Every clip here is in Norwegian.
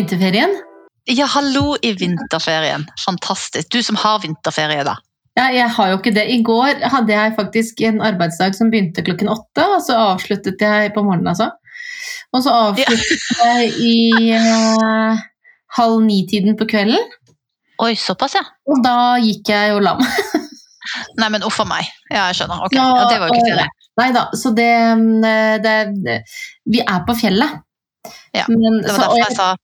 Vinterferien. Ja, hallo i vinterferien. Fantastisk. Du som har vinterferie, da. Ja, jeg har jo ikke det. I går hadde jeg faktisk en arbeidsdag som begynte klokken åtte, og så avsluttet jeg på morgenen, altså. Og så avsluttet ja. jeg i eh, halv ni-tiden på kvelden. Oi, såpass, ja. Og da gikk jeg jo lam. Nei, men uff a meg. Ja, jeg skjønner. Ok, ja, Det var jo ikke ferie. Nei da, så det, det, det, Vi er på fjellet. Ja, men, det var derfor jeg, jeg sa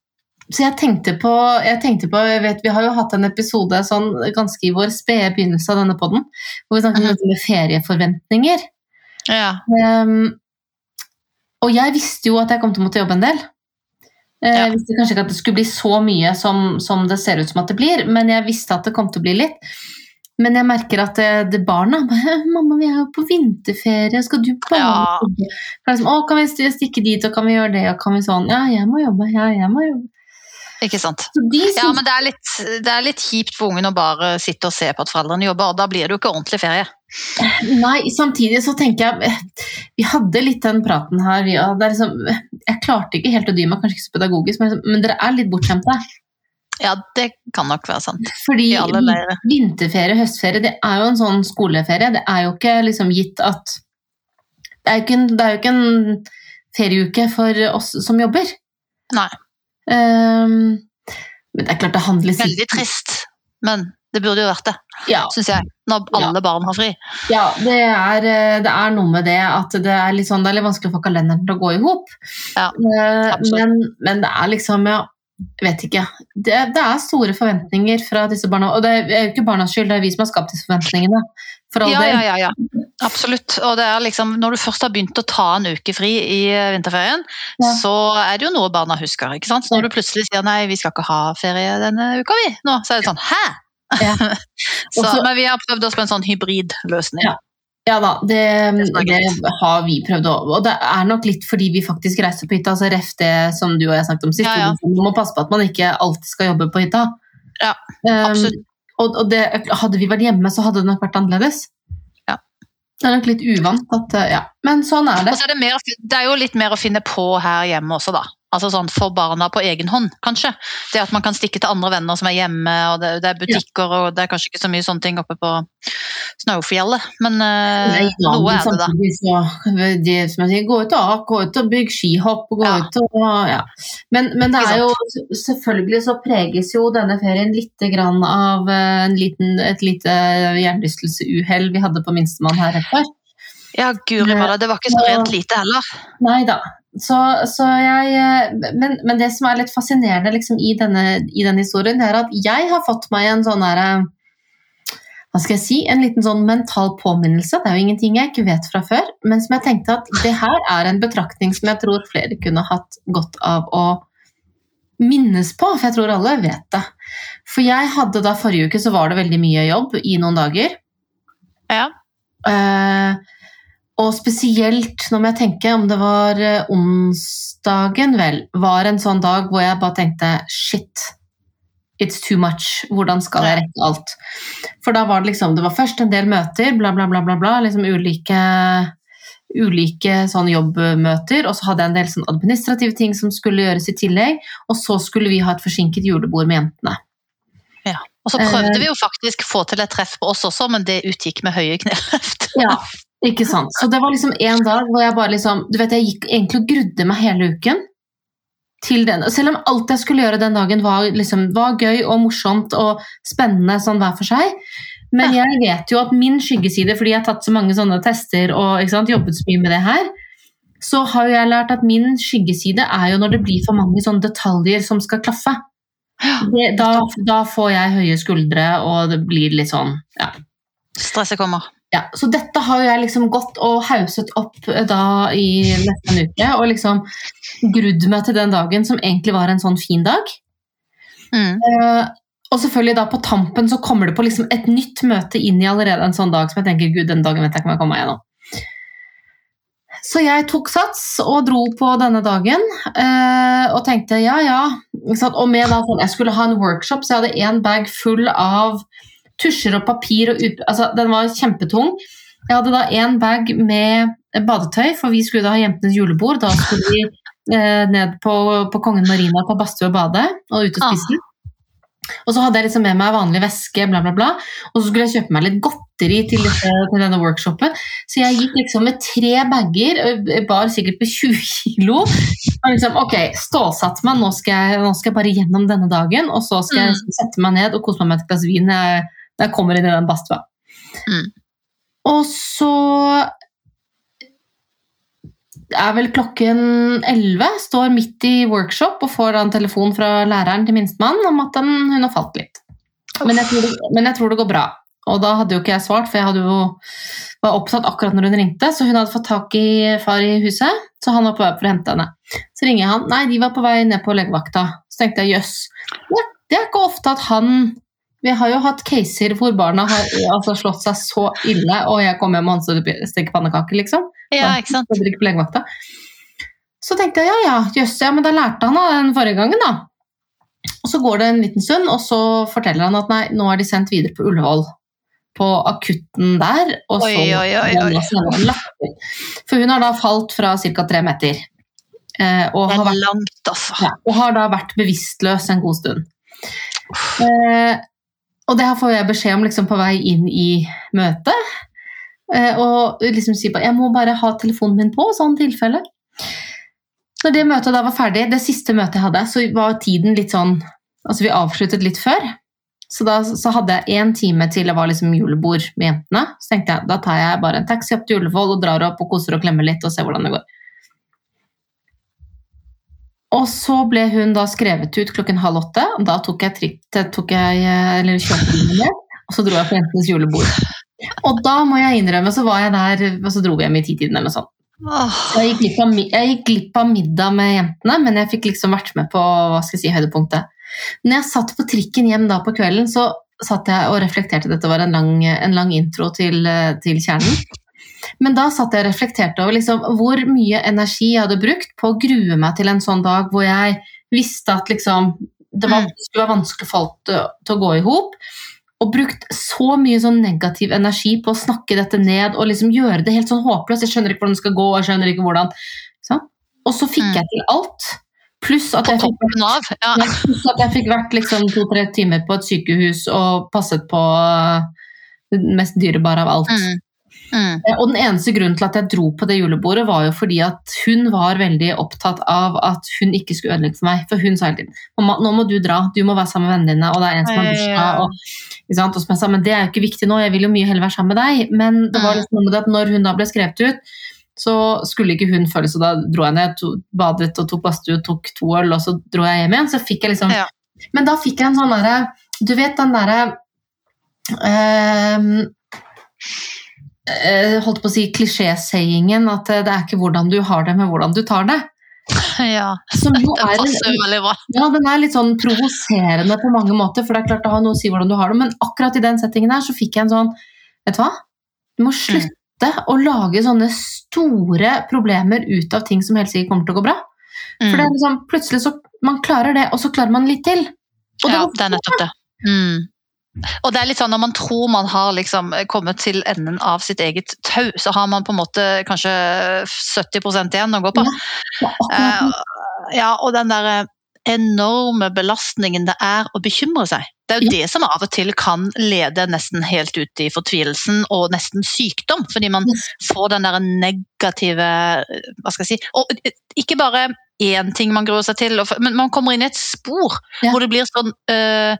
så jeg tenkte på, jeg tenkte på jeg vet, Vi har jo hatt en episode sånn, ganske i vår spede begynnelse av denne poden, hvor vi snakket mm -hmm. om ferieforventninger. Ja. Um, og jeg visste jo at jeg kom til å måtte jobbe en del. Eh, ja. Jeg visste kanskje ikke at det skulle bli så mye som, som, det ser ut som at det blir, men jeg visste at det kom til å bli litt. Men jeg merker at det, det barna 'Mamma, vi er jo på vinterferie, skal du på ja. Liksom, 'Å, kan vi stikke dit, og kan vi gjøre det?' Og kan vi sånn 'Ja, jeg må jobbe. Ja, jeg må jobbe.' Ikke sant. Ja, men det er, litt, det er, litt, kjipt for ungen å bare sitte og se på at foreldrene jobber. Da blir det jo ikke ordentlig ferie. Nei, samtidig så tenker jeg Vi hadde litt den praten her. Ja, liksom, jeg klarte ikke helt å dy meg, kanskje ikke så pedagogisk, men, men dere er litt bortskjemte. Ja, det kan nok være sant. Fordi vinterferie, høstferie, det er jo en sånn skoleferie. Det er jo ikke liksom gitt at Det er jo ikke en, det er jo ikke en ferieuke for oss som jobber. Nei. Um, men det er klart det handler Veldig trist, men det burde jo vært det, ja. syns jeg. Når alle ja. barn har fri. Ja, det er, eh, det er, noe med det at det er litt, sånn, det er litt vanskelig å få kalenderen til å gå i hop. Ja, uh, men, men, det er liksom ja, vet ikke. Det, det, er store forventninger fra disse barna. Og det er jo ikke barnas skyld, det er vi som har skapt disse forventningene. Ja, ja, ja, ja, Absolutt. Og det er liksom, når du først har begynt å ta en uke fri i eh, vinterferien, ja. så er det jo noe barna husker. ikke sant? Så når du plutselig sier nei, vi skal ikke ha ferie denne uka, vi, nå, så er det sånn hæ? Ja. så, men vi har prøvd oss på en sånn hybridløsning. Ja. Ja da, det, det, har vi prøvd òg. Og det er nok litt fordi vi faktisk reiser på hytta. altså Ref det som du og jeg snakket om sist. Ja, ja. Man må passe på at man ikke alltid skal jobbe på hytta. Ja, absolutt. Um, og, og det, hadde vi vært hjemme, så hadde det nok vært annerledes. Ja. Det er nok litt uvant, at, ja. men sånn er det. Er det, mer, det er jo litt mer å finne på her hjemme også, da. Altså sånn for barna på egen hånd, kanskje. Det at man kan stikke til andre venner som er hjemme, og det, det er butikker, ja. og det er kanskje ikke så mye sånne ting oppe på Snøfjellet, men uh, Nei, ja, noe er det, da. Så, det, som jeg sier, gå ut og gå ut og bygg skihopp, gå ja. ut og ja. Men, men, det er jo Selvfølgelig så preges jo denne ferien litt grann av eh, liten, et lite hjernerystelsesuhell vi hadde på minstemann her rett før. Ja, guri malla, det var ikke så rent lite heller. Nei da. Så, så jeg, eh, men, men, det som er litt fascinerende liksom, i, denne, i, denne, historien, er at jeg har fått meg en sånn derre eh, hva skal jeg si, en liten sånn mental påminnelse. Det er jo ingenting jeg ikke vet fra før, men som jeg tenkte at det her er en betraktning som jeg tror flere kunne hatt godt av å minnes på, for jeg tror alle vet det. For jeg hadde da forrige uke så var det veldig mye jobb i noen dager. Ja. Uh, og spesielt når jeg tenker om det var eh, onsdagen, vel, var en sånn dag hvor jeg bare tenkte shit, it's too much. Hvordan skal jeg rekke alt? For da var det liksom Det var først en del møter, bla, bla, bla, bla, bla liksom ulike, ulike sånn jobbmøter, og så hadde jeg en del sånn administrative ting som skulle gjøres i tillegg, og så skulle vi ha et forsinket julebord med jentene. Ja. Og så prøvde eh. vi jo faktisk få til et treff på oss også, men det utgikk med høye kneløft. Ja, ikke sant. Så det var liksom en dag hvor jeg bare liksom Du vet, jeg gikk egentlig og grudde meg hele uken til den. Selv om alt jeg skulle gjøre den dagen var, liksom, var gøy og morsomt og spennende sånn hver for seg. Men jeg vet jo at min skyggeside, fordi jeg har tatt så mange sånne tester og sant, jobbet så mye med det her, så har jeg lært at min skyggeside er jo når det blir for mange sånne detaljer som skal klaffe. Det, da, da, får jeg høye skuldre, og det blir litt sånn ja. Stresset kommer. Ja, så dette har jeg liksom gått og hauset opp eh, da i neste uke. Og liksom grudd meg til den dagen som egentlig var en sånn fin dag. Mm. Uh, og selvfølgelig da på tampen så kommer det på liksom et nytt møte inn i allerede en sånn dag som jeg tenker gud, den dagen vet jeg ikke om jeg kommer meg gjennom. Så jeg tok sats og dro på denne dagen uh, og tenkte ja, ja. Og med da, jeg skulle ha en workshop, så jeg hadde én bag full av tusjer og papir og altså, Den var kjempetung. Jeg hadde da én bag med badetøy, for vi skulle da ha jentenes julebord. Da skulle vi eh, ned på, på Kongen Marina på badstue og bade og ute og spise. Og så hadde jeg liksom med meg vanlig væske, bla, bla, bla. Og så skulle jeg kjøpe meg litt godteri til, til denne workshopen. Så jeg gikk liksom med tre bager, bar sikkert på 20 kilo. Og liksom, ok, stålsatt meg, nå skal, jeg, nå skal jeg bare gjennom denne dagen. Og så skal jeg Mm. sette meg ned og kose meg med et glass vin jeg, når jeg kommer inn i den badstua. Mm. Og så er vel klokken 11, står midt i workshop og får da en telefon fra læreren til minstemann om at den, hun har falt litt. Men jeg, tror det, men jeg tror det går bra. Og da hadde jo ikke jeg svart, for jeg jo, var opptatt akkurat når hun ringte. Så hun hadde fått tak i far i huset, så han var på vei for å hente henne. Så ringer jeg han. Nei, de var på vei ned på legevakta. Så tenkte jeg jøss. Yes. det er ikke ofte at han Vi har jo hatt caser hvor barna har altså, slått seg så ille, og jeg kommer hjem og han steker pannekaker, liksom. Ja, ikke sant? Jobber ikke på legevakta. Så tenkte jeg ja, ja, jøss, ja, men da lærte han av den forrige gangen, da. Og så går det en liten stund, og så forteller han at nei, nå er de sendt videre på Ullevål. På akutten der. Og så Oi, oi, oi, oi. For hun har da falt fra ca. tre meter. Eh, og, har vært, langt, altså. ja, og har da vært bevisstløs en god stund. Eh, og det her får jeg beskjed om liksom, på vei inn i møtet. Eh, og liksom si bare, jeg må bare ha telefonen min på, sånn tilfelle. Når det møtet da var ferdig, det siste møtet jeg hadde, så var tiden litt sånn Altså vi avsluttet litt før. Så da så hadde jeg én time til det var liksom julebord med jentene. Så tenkte jeg da tar jeg bare en taxi opp til Ullevål og drar opp og koser og klemmer litt og ser hvordan det går. Og så ble hun da skrevet ut klokken halv åtte. Da tok jeg, tripp tok jeg eh, eller ned, og så dro jeg på jentenes julebord. Og da må jeg innrømme, så var jeg der, og så dro vi hjem i titiden eller noe sånt. Jeg gikk, glipp av, jeg gikk glipp av middag med jentene, men jeg fikk liksom vært med på hva skal jeg si, høydepunktet. Når jeg satt på trikken hjem da på kvelden, så satt jeg og reflekterte. Dette var en lang, en lang intro til, eh, til kjernen. Men da satt jeg og reflekterte over liksom, hvor mye energi jeg hadde brukt på å grue meg til en sånn dag hvor jeg visste at liksom, det var, Mm. skulle være vanskelig for folk til, til å gå i hop. Og brukt så mye sånn negativ energi på å snakke dette ned og liksom gjøre det helt sånn håpløst. Jeg skjønner ikke hvordan det skal gå, jeg skjønner ikke hvordan. Sånn. Og så fikk Mm. jeg til alt. Pluss at jeg fikk av. Ja. at jeg fikk vært liksom to-tre timer på et sykehus og passet på det mest dyrebare av alt. Mm. Mm. Eh, Og den eneste grunnen til at jeg dro på det julebordet, var jo fordi at hun var veldig opptatt av at hun ikke skulle ødelegge for meg. For hun sa hele tiden Mamma, nå må du dra, du må være sammen med vennene dine, og det er en som har bursdag. Og, og som jeg sa, men det er jo ikke viktig nå, jeg vil jo mye heller være sammen med deg. Men det var Mm. liksom noe med det at når hun da ble skrevet ut, så skulle ikke hun føle så da dro jeg ned, to, badet og tok badstue, tok to øl, og så dro jeg hjem igjen. Så fikk jeg liksom Ja. Men da fikk jeg en sånn derre Du vet den derre eh, holdt på å si klisjésayingen at eh, det er ikke hvordan du har det, men hvordan du tar det. ja. Er, passer jo veldig bra. ja, den er litt sånn provoserende på mange måter, for det er klart det har noe å si hvordan du har det, men akkurat i den settingen her så fikk jeg en sånn Vet du hva? Du må slutte å lage sånne store problemer ut av ting som helt sikkert kommer til å gå bra. For det er Mm. liksom, plutselig så Man klarer det, og så klarer man litt til. Og Ja, det er nettopp det. Mm. Og det er litt sånn Når man tror man har liksom kommet til enden av sitt eget tau, så har man på en måte kanskje 70% igjen å gå på. Ja, akkurat Eh, ja, og den der enorme belastningen det er å bekymre seg. Det er jo det som av og til kan lede nesten helt ut i fortvilelsen og nesten sykdom, fordi man får den der negative Hva skal jeg si Og ikke bare én ting man gruer seg til, men man kommer inn i et spor Ja. hvor det blir sånn øh,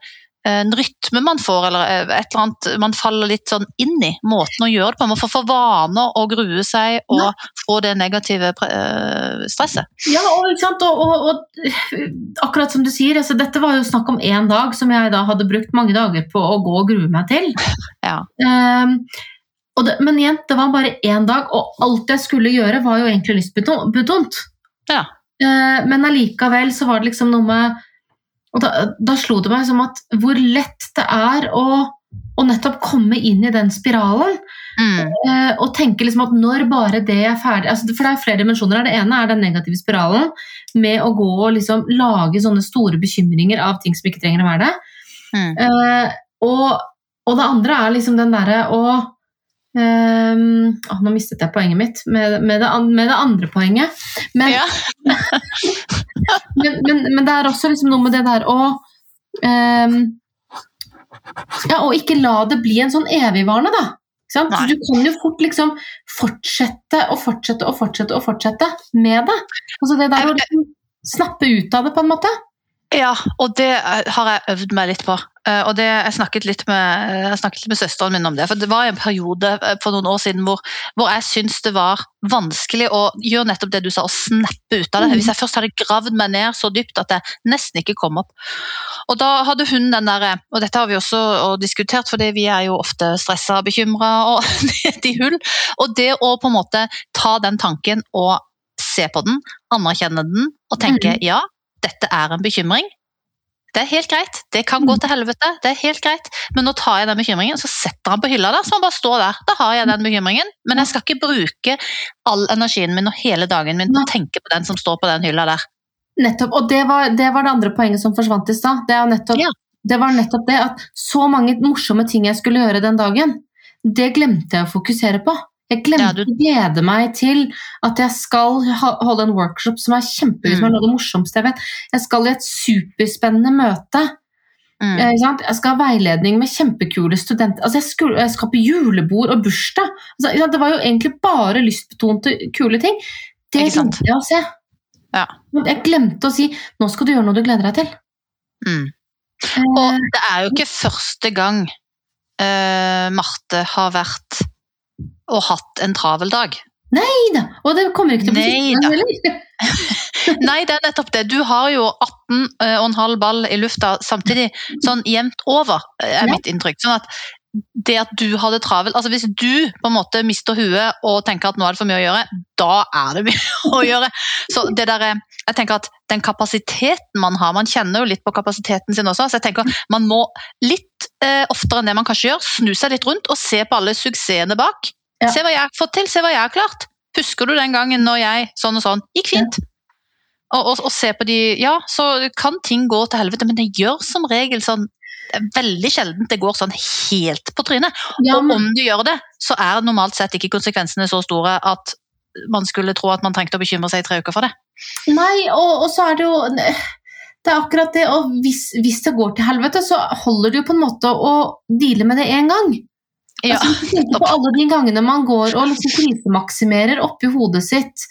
en rytme man får, eller øh, et eller annet man faller litt sånn inn i. Måten å gjøre det på. Man får for vaner å grue seg og Ja. få det negative øh, stresset. Ja, og? Og, og, og akkurat som du sier, altså, dette var jo snakk om én dag som jeg da hadde brukt mange dager på å gå og grue meg til. Ja. Um, det, men igjen, det var bare én dag, og alt jeg skulle gjøre, var jo egentlig lystbetont. Ja. Uh, men allikevel så var det liksom noe med Og da, da slo det meg som at hvor lett det er å, å nettopp komme inn i den spiralen. Mm. Eh, og tenke liksom at når bare det er ferdig altså, For det er flere dimensjoner her. Det ene er den negative spiralen med å gå og liksom lage sånne store bekymringer av ting som ikke trenger å være det. Mm. Eh, og, og det andre er liksom den derre å Um, oh, nå mistet jeg poenget mitt med, med, det, med det andre poenget. Men, Ja. men, men, men det er også liksom noe med det der å um, Ja, Og ikke la det bli en sånn evigvarende, da. Du kan jo fort liksom fortsette og fortsette og fortsette og fortsette med det. Altså det der å liksom snappe ut av det, på en måte. Ja, og det har jeg øvd meg litt på. Eh, Og det, jeg, snakket litt med, jeg snakket litt med søsteren min om det. For det var en periode eh, for noen år siden hvor, hvor jeg syntes det var vanskelig å gjøre nettopp det du sa, å snappe ut av det. Mhm. Hvis jeg først hadde gravd meg ned så dypt at jeg nesten ikke kom opp. Og da hadde hun den derre Og dette har vi også og diskutert, fordi vi er jo ofte stressa, bekymra og nede i hull. Og det å på en måte ta den tanken og se på den, anerkjenne den og tenke ja, dette er en bekymring. Det er helt greit, det kan gå til helvete, det er helt greit. Men nå tar jeg den bekymringen, så setter han på hylla der, så han bare står der. Da har jeg den bekymringen, men jeg skal ikke bruke all energien min og hele dagen min på å tenke på den som står på den hylla der. Nettopp. Og det var, det var det andre poenget som forsvant i stad. Det, nettopp- Ja. det var nettopp det at så mange morsomme ting jeg skulle gjøre den dagen, det glemte jeg å fokusere på. Jeg glemte Ja, du- å glede meg til at jeg skal holde en workshop som er kjempegøy, som er Mm. noe av det morsomste jeg vet. Jeg skal i et superspennende møte. Mm. Eh? Jeg skal ha veiledning med kjempekule studenter. Altså, jeg, skulle, jeg skal på julebord og bursdag. Altså, det var jo egentlig bare lystbetonte kule ting. Det glemte jeg å se. Ja. Jeg glemte å si 'nå skal du gjøre noe du gleder deg til'. Mm. Eh, Og det er jo ikke første gang uh, Marte har vært og hatt en travel dag. Nei da! Og det kommer ikke til å bli Neida. heller. Nei, det er nettopp det. Du har jo 18,5 ball i lufta samtidig, sånn jevnt over, er mitt inntrykk. Sånn at det at du har det travelt altså Hvis du på en måte mister huet og tenker at nå er det for mye å gjøre, da er det mye å gjøre. Så det der, er- jeg tenker at Den kapasiteten man har, man kjenner jo litt på kapasiteten sin også, så jeg tenker man må litt eh, oftere enn det man kanskje gjør, snu seg litt rundt og se på alle suksessene bak. Ja. Se hva jeg har fått til, se hva jeg har klart. Husker du den gangen når jeg sånn og sånn? Gikk fint. Og, og, og se på de Ja, så kan ting gå til helvete, men det gjør som regel sånn veldig sjelden det går sånn helt på trynet. Ja, og om du gjør det, så er normalt sett ikke konsekvensene så store at man skulle tro at man trengte å bekymre seg i tre uker for det. nei, og, og så er det jo Det er akkurat det, og hvis, hvis det går til helvete, så holder det jo på en måte å deale med det én gang. Ja, altså, på alle de gangene man går og liksom krisemaksimerer oppi hodet sitt,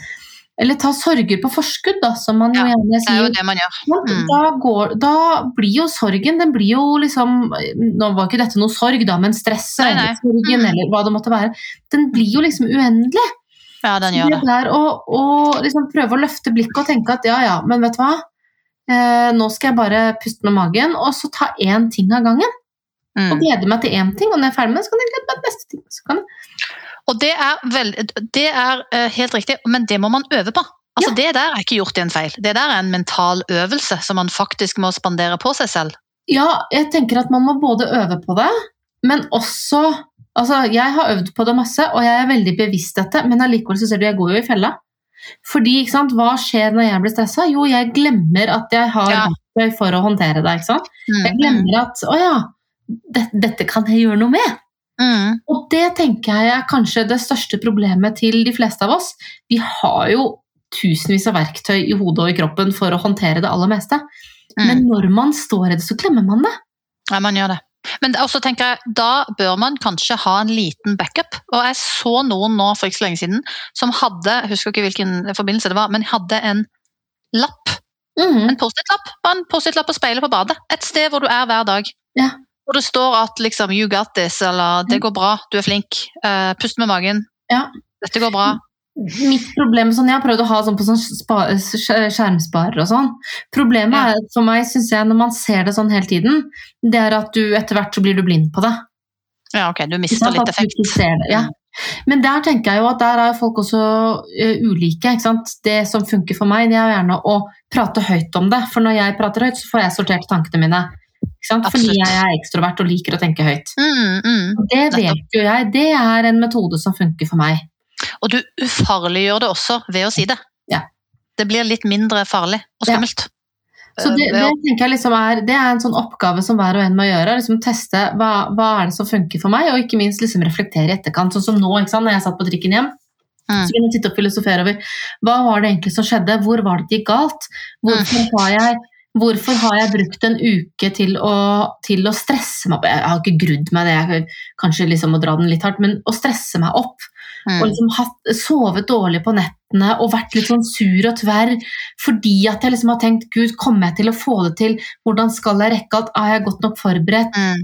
eller tar sorger på forskudd, da, som man jo gjerne gjerne det er jo sier. det man gjør. Mm. Da, går, da blir jo sorgen den blir jo liksom Nå var ikke dette noe sorg, da, men stresset eller sorgen Mm. eller hva det måtte være. Den blir jo liksom uendelig. Ja, den gjør Det der å, og liksom prøve å løfte blikket og tenke at ja, ja, men vet du hva? Eh, nå skal jeg bare puste med magen, og så ta én ting av gangen. Og gleder glede meg til én ting, og når jeg er ferdig med det, så kan jeg glede meg til neste ting. Så kan jeg... Og det er, vel, det er eh, helt riktig, men det må man øve på. Altså, Det der er ikke gjort i en feil. Det der er en mental øvelse som man faktisk må spandere på seg selv. Ja, jeg tenker at man må både øve på det, men også Altså, jeg har øvd på det masse, og jeg er veldig bevisst dette, men allikevel så ser du jeg går jo i fella. Fordi, ikke sant, hva skjer når jeg blir stressa? Jo, jeg glemmer at jeg har Ja. verktøy for å håndtere det. ikke sant? Jeg Mm. glemmer at å ja, dette kan jeg gjøre noe med. Mm. Og det tenker jeg er kanskje det største problemet til de fleste av oss. Vi har jo tusenvis av verktøy i hodet og i kroppen for å håndtere det aller meste. Mm. Men når man står i det, så glemmer man det. Ja, man gjør det. Men også tenker jeg, da bør man kanskje ha en liten backup. Og jeg så noen nå for ikke så lenge siden som hadde, jeg husker ikke hvilken forbindelse det var, men hadde en lapp, Mm. en Post-It-lapp, en Post-It-lapp på speilet på badet. Et sted hvor du er hver dag. Ja. Hvor det står at liksom, you got this, eller det går bra, du er flink, uh, pust med magen, Ja. dette går bra. Mitt problem, sånn, Jeg har prøvd å ha sånn på sånn spa, skjermsparer og sånn. Problemet Ja. er for meg, synes jeg, når man ser det sånn hele tiden, det er at du etter hvert så blir du blind på det. Ja, ok, du mister litt effekt. det, ja. Men der tenker jeg jo at der er folk også uh, ulike. ikke sant? Det som funker for meg, det er gjerne å prate høyt om det. For når jeg prater høyt, så får jeg sortert tankene mine. Fordi jeg er ekstrovert og liker å tenke høyt. Mm, mm. Det vet jo jeg, det er en metode som funker for meg. Og du ufarliggjør det også ved å si det. Ja. Det blir litt mindre farlig og Ja. skummelt. Så det, det, tenker jeg liksom er, det er en sånn oppgave som hver og en må gjøre. liksom Teste hva, hva er det som funker for meg, og ikke minst liksom reflektere i etterkant. Sånn som nå, ikke sant? når jeg satt på trikken hjem. Mm. Så kunne jeg sitte og filosofere over hva var det egentlig som skjedde, hvor var det det gikk galt? Hvorfor mm. har jeg Hvorfor har jeg brukt en uke til å, til å stresse meg opp? Jeg har ikke grudd meg, det er kanskje liksom å dra den litt hardt, men å stresse meg opp Mm. Og liksom hatt, sovet dårlig på nettene og vært litt sånn sur og tverr fordi at jeg liksom har tenkt Gud, kommer jeg til å få det til? Hvordan skal jeg rekke alt? Er jeg godt nok forberedt? Mm.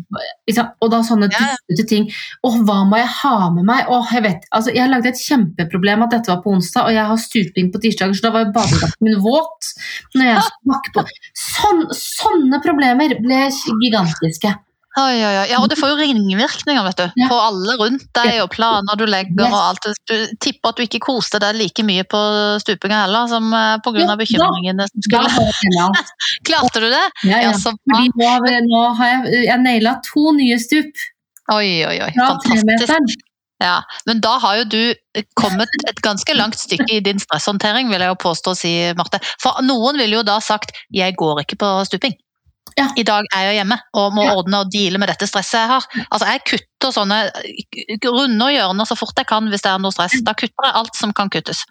Og da sånne dustete ting. Og hva må jeg ha med meg? Og jeg vet, altså jeg lagde et kjempeproblem at dette var på onsdag, og jeg har stuping på tirsdager, så da var jo badedrakten min våt. når jeg skulle på. Sånn, sånne problemer ble gigantiske. Oi, oi, oi. Ja, og det får jo ringvirkninger vet du, ja. på alle rundt deg, og planer du legger og alt. Du tipper at du ikke koste deg like mye på stupinga heller, som eh, pga. bekymringene som skulle Klarte du det? Ja, ja. så bra. Nå, har jeg, jeg naila to nye stup. Oi, oi, oi. Fantastisk. Ja, Men da har jo du kommet et ganske langt stykke i din stresshåndtering, vil jeg jo påstå si, Marte. For noen ville jo da sagt 'jeg går ikke på stuping'. Ja. I dag er jeg hjemme og må ja. ordne og deale med dette stresset jeg har. Altså Jeg kutter sånne runde hjørner så fort jeg kan hvis det er noe stress. Da kutter jeg alt som kan kuttes.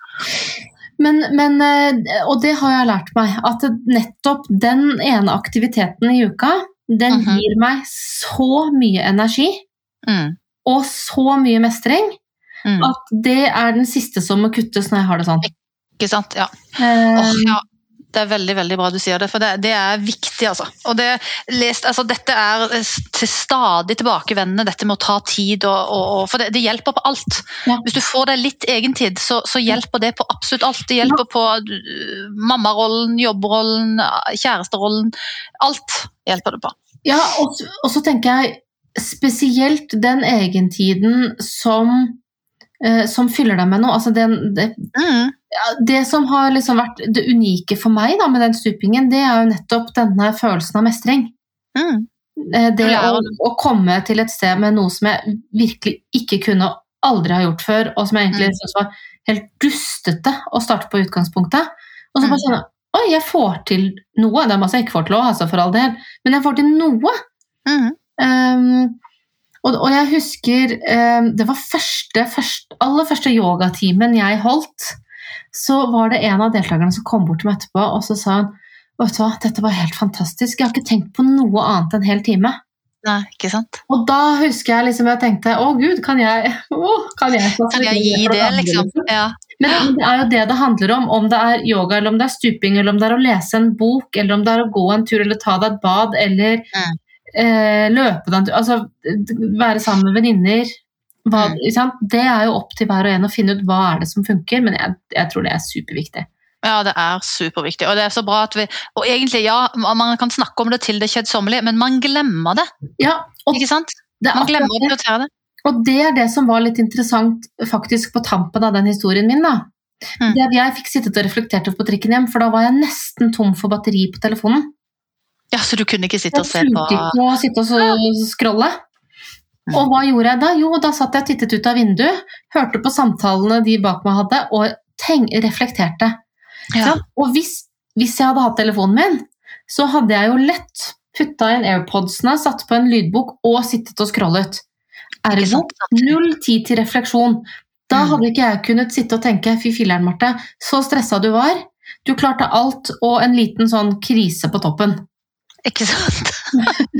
Men, men, eh, og det har jeg lært meg, at nettopp den ene aktiviteten i uka, den mm -hmm. gir meg så mye energi mm. og så mye mestring mm. at det er den siste som må kuttes når jeg har det sånn. Ikke sant, ja. Uh, oh, ja. Det er veldig veldig bra du sier det, for det, det er viktig. altså. Og det, altså, Dette er til stadig tilbakevendende, dette med å ta tid. Og, og, for det, det, hjelper på alt. Ja. Hvis du får deg litt egentid, så, så, hjelper det på absolutt alt. Det hjelper ja. på uh, mammarollen, jobbrollen, kjæresterollen. Alt hjelper det på. Ja, og, og så tenker jeg spesielt den egentiden som uh, som fyller deg med noe. Altså den, det, mm det som har liksom vært det unike for meg da, med den stupingen, det er jo nettopp denne følelsen av mestring. Mm. Eh, det å, å, komme til et sted med noe som jeg virkelig ikke kunne aldri har gjort før, og som jeg egentlig mm. syntes var helt dustete å starte på utgangspunktet. Og så bare sånn Oi, jeg får til noe. Det er masse jeg ikke får til òg, altså, for all del, men jeg får til noe. Mm. Um, og, og, jeg husker um, Det var første, første, aller første yogatimen jeg holdt så var det en av deltakerne som kom bort til meg etterpå og så sa han, vet du hva, dette var helt fantastisk, jeg har ikke tenkt på noe annet en hel time. Nei, ikke sant? Og da husker jeg liksom jeg tenkte å gud, kan jeg å, kan, jeg kan jeg gi det, liksom? Ja. Men det er jo det det handler om, om det er yoga, eller om det er stuping, eller om det er å lese en bok, eller om det er å gå en tur, eller ta deg et bad, eller mm. eh, løpe deg en tur Altså være sammen med venninner, hva, mm. Det er jo opp til hver og en å finne ut hva er det som funker, men jeg, jeg tror det er superviktig. Ja, det er superviktig. Og det er så bra at vi Og egentlig, ja, man kan snakke om det til det kjedsommelige, men man glemmer det. Ja, ikke sant? man glemmer å prioritere det. Og det er det som var litt interessant faktisk på tampen av den historien min. da. Mm. Det jeg fikk sittet og reflektert på trikken hjem, for da var jeg nesten tom for batteri på telefonen. Ja, Så du kunne ikke sitte og se på Jeg kunne ikke sitte og scrolle. Og hva gjorde jeg da? Jo, da satt jeg og tittet ut av vinduet, hørte på samtalene de bak meg hadde, og tenk, reflekterte. Ja. Og hvis, hvis, jeg hadde hatt telefonen min, så hadde jeg jo lett putta inn airpodsene, satt på en lydbok og sittet og scrollet. Ergo null tid til refleksjon. Da mm. hadde ikke jeg kunnet sitte og tenke fy filler'n, Marte, så stressa du var. Du klarte alt og en liten sånn krise på toppen. Ikke sant?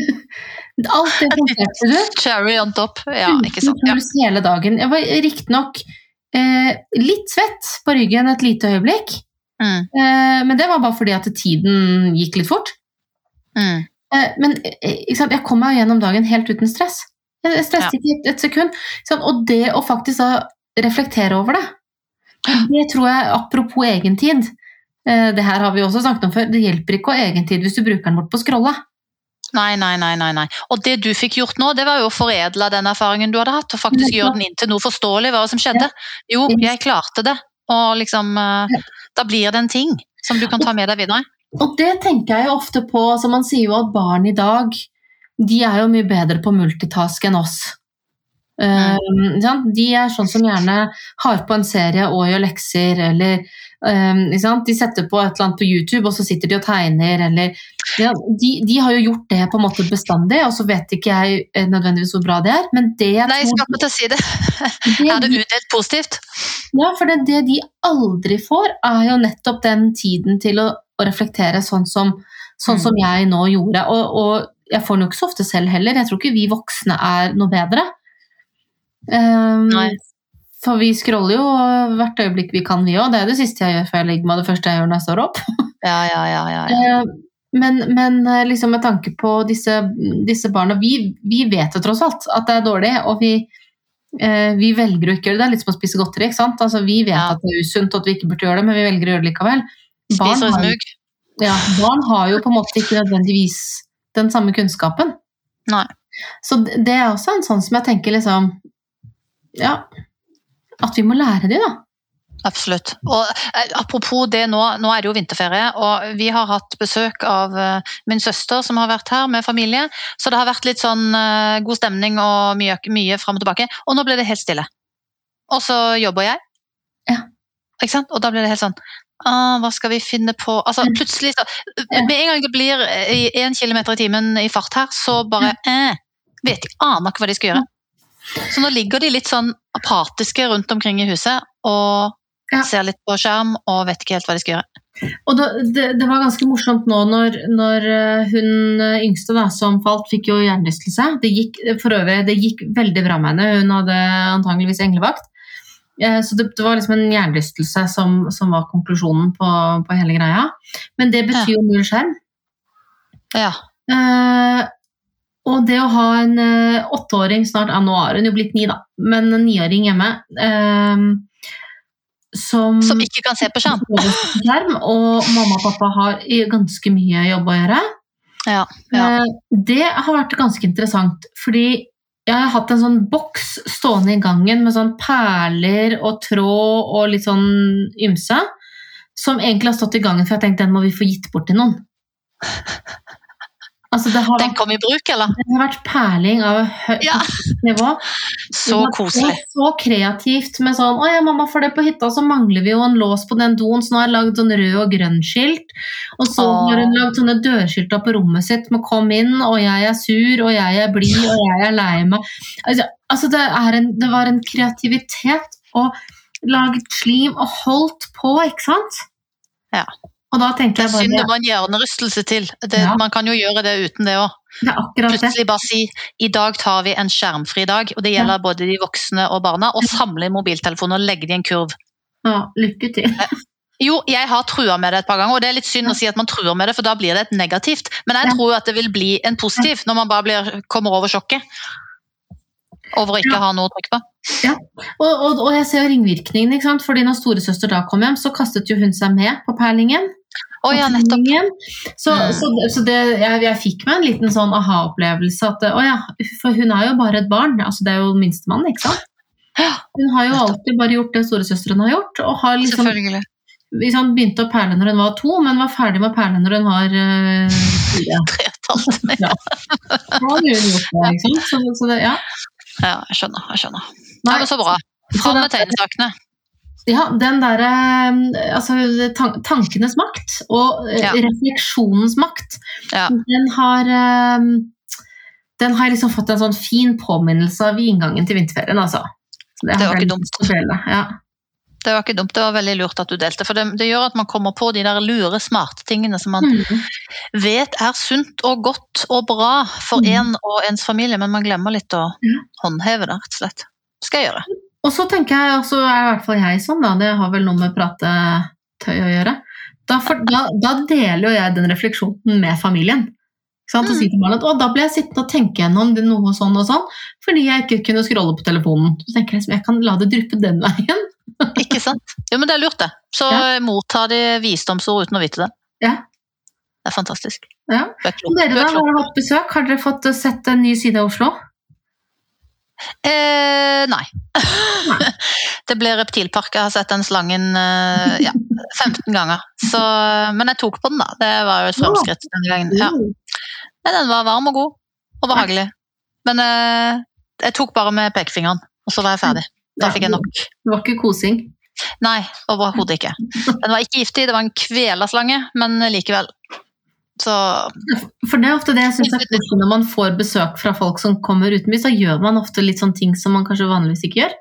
Alt det fungerte du. Cherry on top. Ja, ikke sant. Ja. hele dagen. Jeg var riktignok eh, litt svett på ryggen et lite øyeblikk. Mm. Eh, men det var bare fordi at tiden gikk litt fort. Mm. Eh, men eh, jeg kom meg gjennom dagen helt uten stress. Jeg stresset ja. ikke et, sekund. Og det å faktisk da reflektere over det, det tror jeg, apropos egentid eh, Det her har vi også snakket om før. Det hjelper ikke å ha egentid hvis du bruker den bort på å scrolle. Nei, nei, nei, nei, nei. Og det du fikk gjort nå, det var jo å foredle den erfaringen du hadde hatt, og faktisk gjøre den inn til noe forståelig, hva som skjedde. Jo, jeg klarte det. Og liksom eh, Da blir det en ting som du kan ta med deg videre. Og det tenker jeg ofte på. altså Man sier jo at barn i dag de er jo mye bedre på multitask enn oss. Uh, de er sånn som gjerne har på en serie og gjør lekser, eller uh, De setter på et eller annet på YouTube, og så sitter de og tegner, eller ja, de, de, har jo gjort det på en måte bestandig, og så vet ikke jeg eh, nødvendigvis hvor bra det er, men det jeg Nei, jeg skal ikke til å si det. det er det utdelt positivt? Ja, for det, det, de aldri får, er jo nettopp den tiden til å, å reflektere sånn som, sånn mm. som jeg nå gjorde. Og, og jeg får den jo ikke så ofte selv heller. Jeg tror ikke vi voksne er noe bedre. Um, for vi scroller jo hvert øyeblikk vi kan, vi òg. Det er det siste jeg gjør før jeg legger meg, det første jeg gjør når jeg står opp. Ja, ja, ja, ja, ja. Ehm, men, men eh, liksom med tanke på disse, disse barna vi, vi, vet jo tross alt at det er dårlig, og vi, eh, vi velger å ikke gjøre det. Det er litt som å spise godteri. ikke sant? Altså, vi vet ja. at det er usunt og at vi ikke burde gjøre det, men vi velger å gjøre det likevel. Barn har, ja, barn har jo på en måte ikke nødvendigvis den samme kunnskapen. Nei. Så det er også en sånn som jeg tenker liksom ja, at vi må lære de, da. Absolutt. Og eh, Apropos det nå, nå er det jo vinterferie, og vi har hatt besøk av eh, min søster som har vært her med familie. Så det har vært litt sånn eh, god stemning og mye, mye fram og tilbake. Og nå ble det helt stille. Og så jobber jeg. Ja. Ikke sant? Og da blir det helt sånn ah, Hva skal vi finne på Altså plutselig så Med en gang det blir én kilometer i timen i fart her, så bare eh, vet de aner ikke hva de skal gjøre. Så nå ligger de litt sånn apatiske rundt omkring i huset og ja. ser litt på skjerm og vet ikke helt hva de skal gjøre. Og det, det, det var ganske morsomt nå når, når eh, hun eh, yngste da, som falt, fikk jo hjernerystelse. Det gikk for øvrig det gikk veldig bra med henne. Hun hadde antageligvis englevakt. Eh, så det, det var liksom en hjernerystelse som, som, var konklusjonen på, på, hele greia. Men det betyr jo null skjerm. Ja. Uh, og det å ha en uh, åtteåring snart, ja, nå har hun jo blitt ni, da, men en niåring hjemme uh, som, som ikke kan se på skjerm. Og mamma og pappa har ganske mye jobb å gjøre. Ja, ja. Uh, det har vært ganske interessant, fordi jeg har hatt en sånn boks stående i gangen med sånn perler og tråd og litt sånn ymse, som egentlig har stått i gangen for jeg har tenkt den må vi få gitt bort til noen. Altså, den kom i bruk, eller? Det har vært perling av høyt ja. nivå. Så koselig. Så kreativt med sånn 'Å ja, mamma, for det på hytta så mangler vi jo en lås på den doen', så nå har jeg lagd sånn rød og grønn skilt. Og så Åh. har hun lagd sånne dørskilter på rommet sitt med 'Kom inn', og 'Jeg er sur', og 'Jeg er blid', og 'Jeg er lei meg'. Altså, altså det, en, det var en kreativitet og laget slim og holdt på, ikke sant? Ja. Og da tenkte jeg bare... Synd det var en hjernerystelse til. Det, ja. Man kan jo gjøre det uten det òg. Plutselig bare si i dag tar vi en skjermfri dag. Og det gjelder ja. både de voksne og barna. Og samle mobiltelefonen og legge det i en kurv. Ja, lykke til. Jo, jeg har trua med det et par ganger, og det er litt synd å si at man truer med det, for da blir det et negativt. Men jeg tror jo at det vil bli en positiv når man bare blir, kommer over sjokket. Over å ikke ja. ha noe å trykke på. Ja, og, og, og jeg ser jo ringvirkningen. ikke sant? Fordi når storesøster da kom hjem, så kastet jo hun seg med på perlingen. Oh, ja, nettopp. Så, mm. så, så det, jeg, jeg, fikk meg en liten sånn aha-opplevelse at å ja, for hun er jo bare et barn. altså Det er jo minstemann, ikke sant? Hun har jo alltid bare gjort det storesøsteren har gjort. og har liksom, Selvfølgelig. Liksom, begynte å perle når hun var to, men var ferdig med å perle når hun var uh, fire. Ja. Så, så det, ja. ja, jeg skjønner. jeg skjønner. Nei, men så bra. Fram med tegnesakene. Ja, den derre Altså, tankenes makt og eh, ja. refleksjonens makt, ja. den har eh, Den har jeg liksom fått en sånn fin påminnelse av i inngangen til vinterferien, altså. Det, det var ikke dumt. Ja. Det var ikke dumt, det var veldig lurt at du delte. For det, det gjør at man kommer på de der lure, smarte tingene som man mm. vet er sunt og godt og bra for mm. en og ens familie, men man glemmer litt å håndheve det, rett og slett. Skal jeg gjøre. Og så tenker jeg, og så er i hvert fall jeg sånn, da, det har vel noe med pratetøy å gjøre. Da, for, da, da deler jo jeg den refleksjonen med familien. Sant? Og barna at da ble jeg sittende og tenke gjennom noe sånn og sånn, fordi jeg ikke kunne scrolle på telefonen. Så tenker jeg liksom, jeg kan la det dryppe den veien. ikke sant. Jo, men det er lurt, det. Så ja. mottar de visdomsord uten å vite det. Ja. Det er fantastisk. Ja. Dere da, har hatt besøk? Har dere fått sett en ny side av Oslo? Eh, nei. det ble reptilpark. Jeg har sett den slangen eh, ja, 15 ganger. Så, men jeg tok på den, da. Det var jo et fremskritt denne gangen. Ja. Men den var varm og god og behagelig. Men eh, jeg tok bare med pekefingeren, og så var jeg ferdig. Da fikk jeg nok. Det var ikke kosing? Nei, overhodet ikke. Den var ikke giftig, det var en kvelerslange, men likevel. Så For det er ofte det jeg syns er koselig når man får besøk fra folk som kommer utenbys, så gjør man ofte litt sånne ting som man kanskje vanligvis ikke gjør.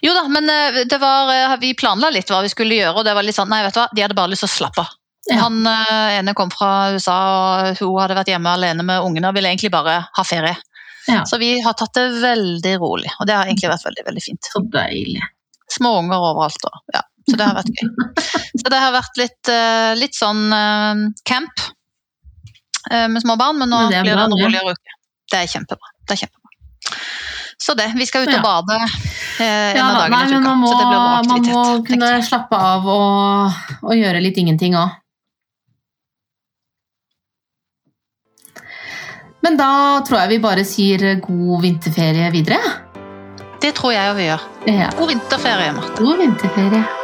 Jo da, men eh, det var, eh, vi planla litt hva vi skulle gjøre, og det var litt sånn Nei, vet du hva, de hadde bare lyst til å slappe av. Ja. Han eh, ene kom fra USA, og hun hadde vært hjemme alene med ungene og ville egentlig bare ha ferie. Ja. Så vi har tatt det veldig rolig, og det har egentlig vært veldig, veldig fint. Så deilig. Små unger overalt. Og, ja, så det har vært gøy. Så det har vært litt, litt sånn camp med små barn, men nå Men det blir det en roligere uke. Det er kjempebra. Det er kjempebra. Så det. Vi skal ut og bade eh, en av da, dagene i uka, man må, så det blir vår man må kunne slappe av og, og gjøre litt ingenting òg. Men da tror jeg vi bare sier god vinterferie videre. Det tror jeg vi gjør. Ja, God vinterferie, Marte. god vinterferie.